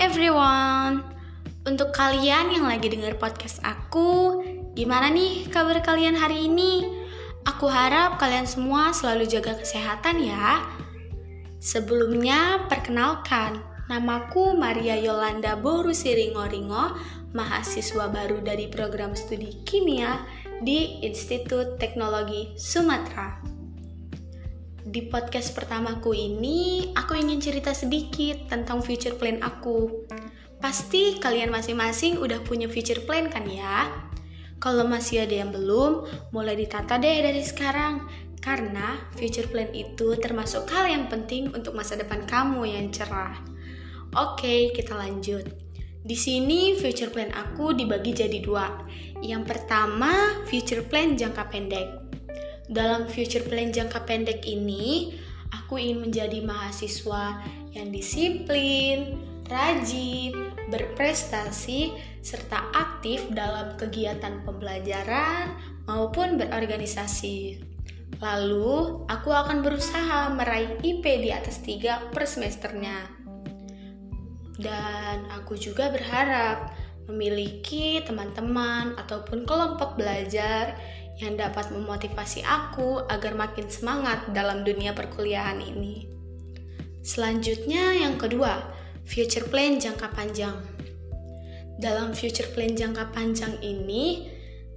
everyone. Untuk kalian yang lagi denger podcast aku, gimana nih kabar kalian hari ini? Aku harap kalian semua selalu jaga kesehatan ya. Sebelumnya, perkenalkan, namaku Maria Yolanda Boru Siringo-Ringo, mahasiswa baru dari program studi kimia di Institut Teknologi Sumatera. Di podcast pertamaku ini, aku ingin cerita sedikit tentang future plan aku. Pasti kalian masing-masing udah punya future plan kan ya? Kalau masih ada yang belum, mulai ditata deh dari sekarang. Karena future plan itu termasuk hal yang penting untuk masa depan kamu yang cerah. Oke, kita lanjut. Di sini future plan aku dibagi jadi dua. Yang pertama, future plan jangka pendek. Dalam future plan jangka pendek ini, aku ingin menjadi mahasiswa yang disiplin, rajin, berprestasi, serta aktif dalam kegiatan pembelajaran maupun berorganisasi. Lalu, aku akan berusaha meraih IP di atas 3 per semesternya. Dan aku juga berharap memiliki teman-teman ataupun kelompok belajar yang dapat memotivasi aku agar makin semangat dalam dunia perkuliahan ini. Selanjutnya, yang kedua, future plan jangka panjang. Dalam future plan jangka panjang ini,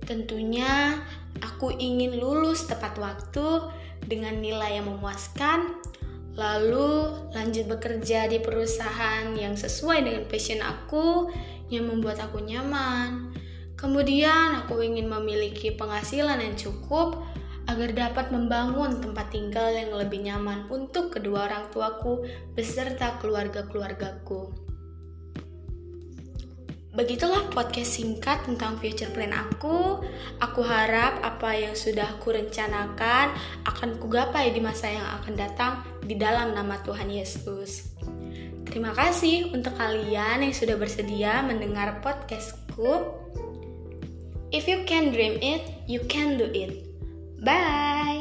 tentunya aku ingin lulus tepat waktu dengan nilai yang memuaskan, lalu lanjut bekerja di perusahaan yang sesuai dengan passion aku, yang membuat aku nyaman. Kemudian, aku ingin memiliki penghasilan yang cukup agar dapat membangun tempat tinggal yang lebih nyaman untuk kedua orang tuaku beserta keluarga-keluargaku. Begitulah podcast singkat tentang future plan aku. Aku harap apa yang sudah aku rencanakan akan kugapai di masa yang akan datang di dalam nama Tuhan Yesus. Terima kasih untuk kalian yang sudah bersedia mendengar podcastku. If you can dream it, you can do it. Bye.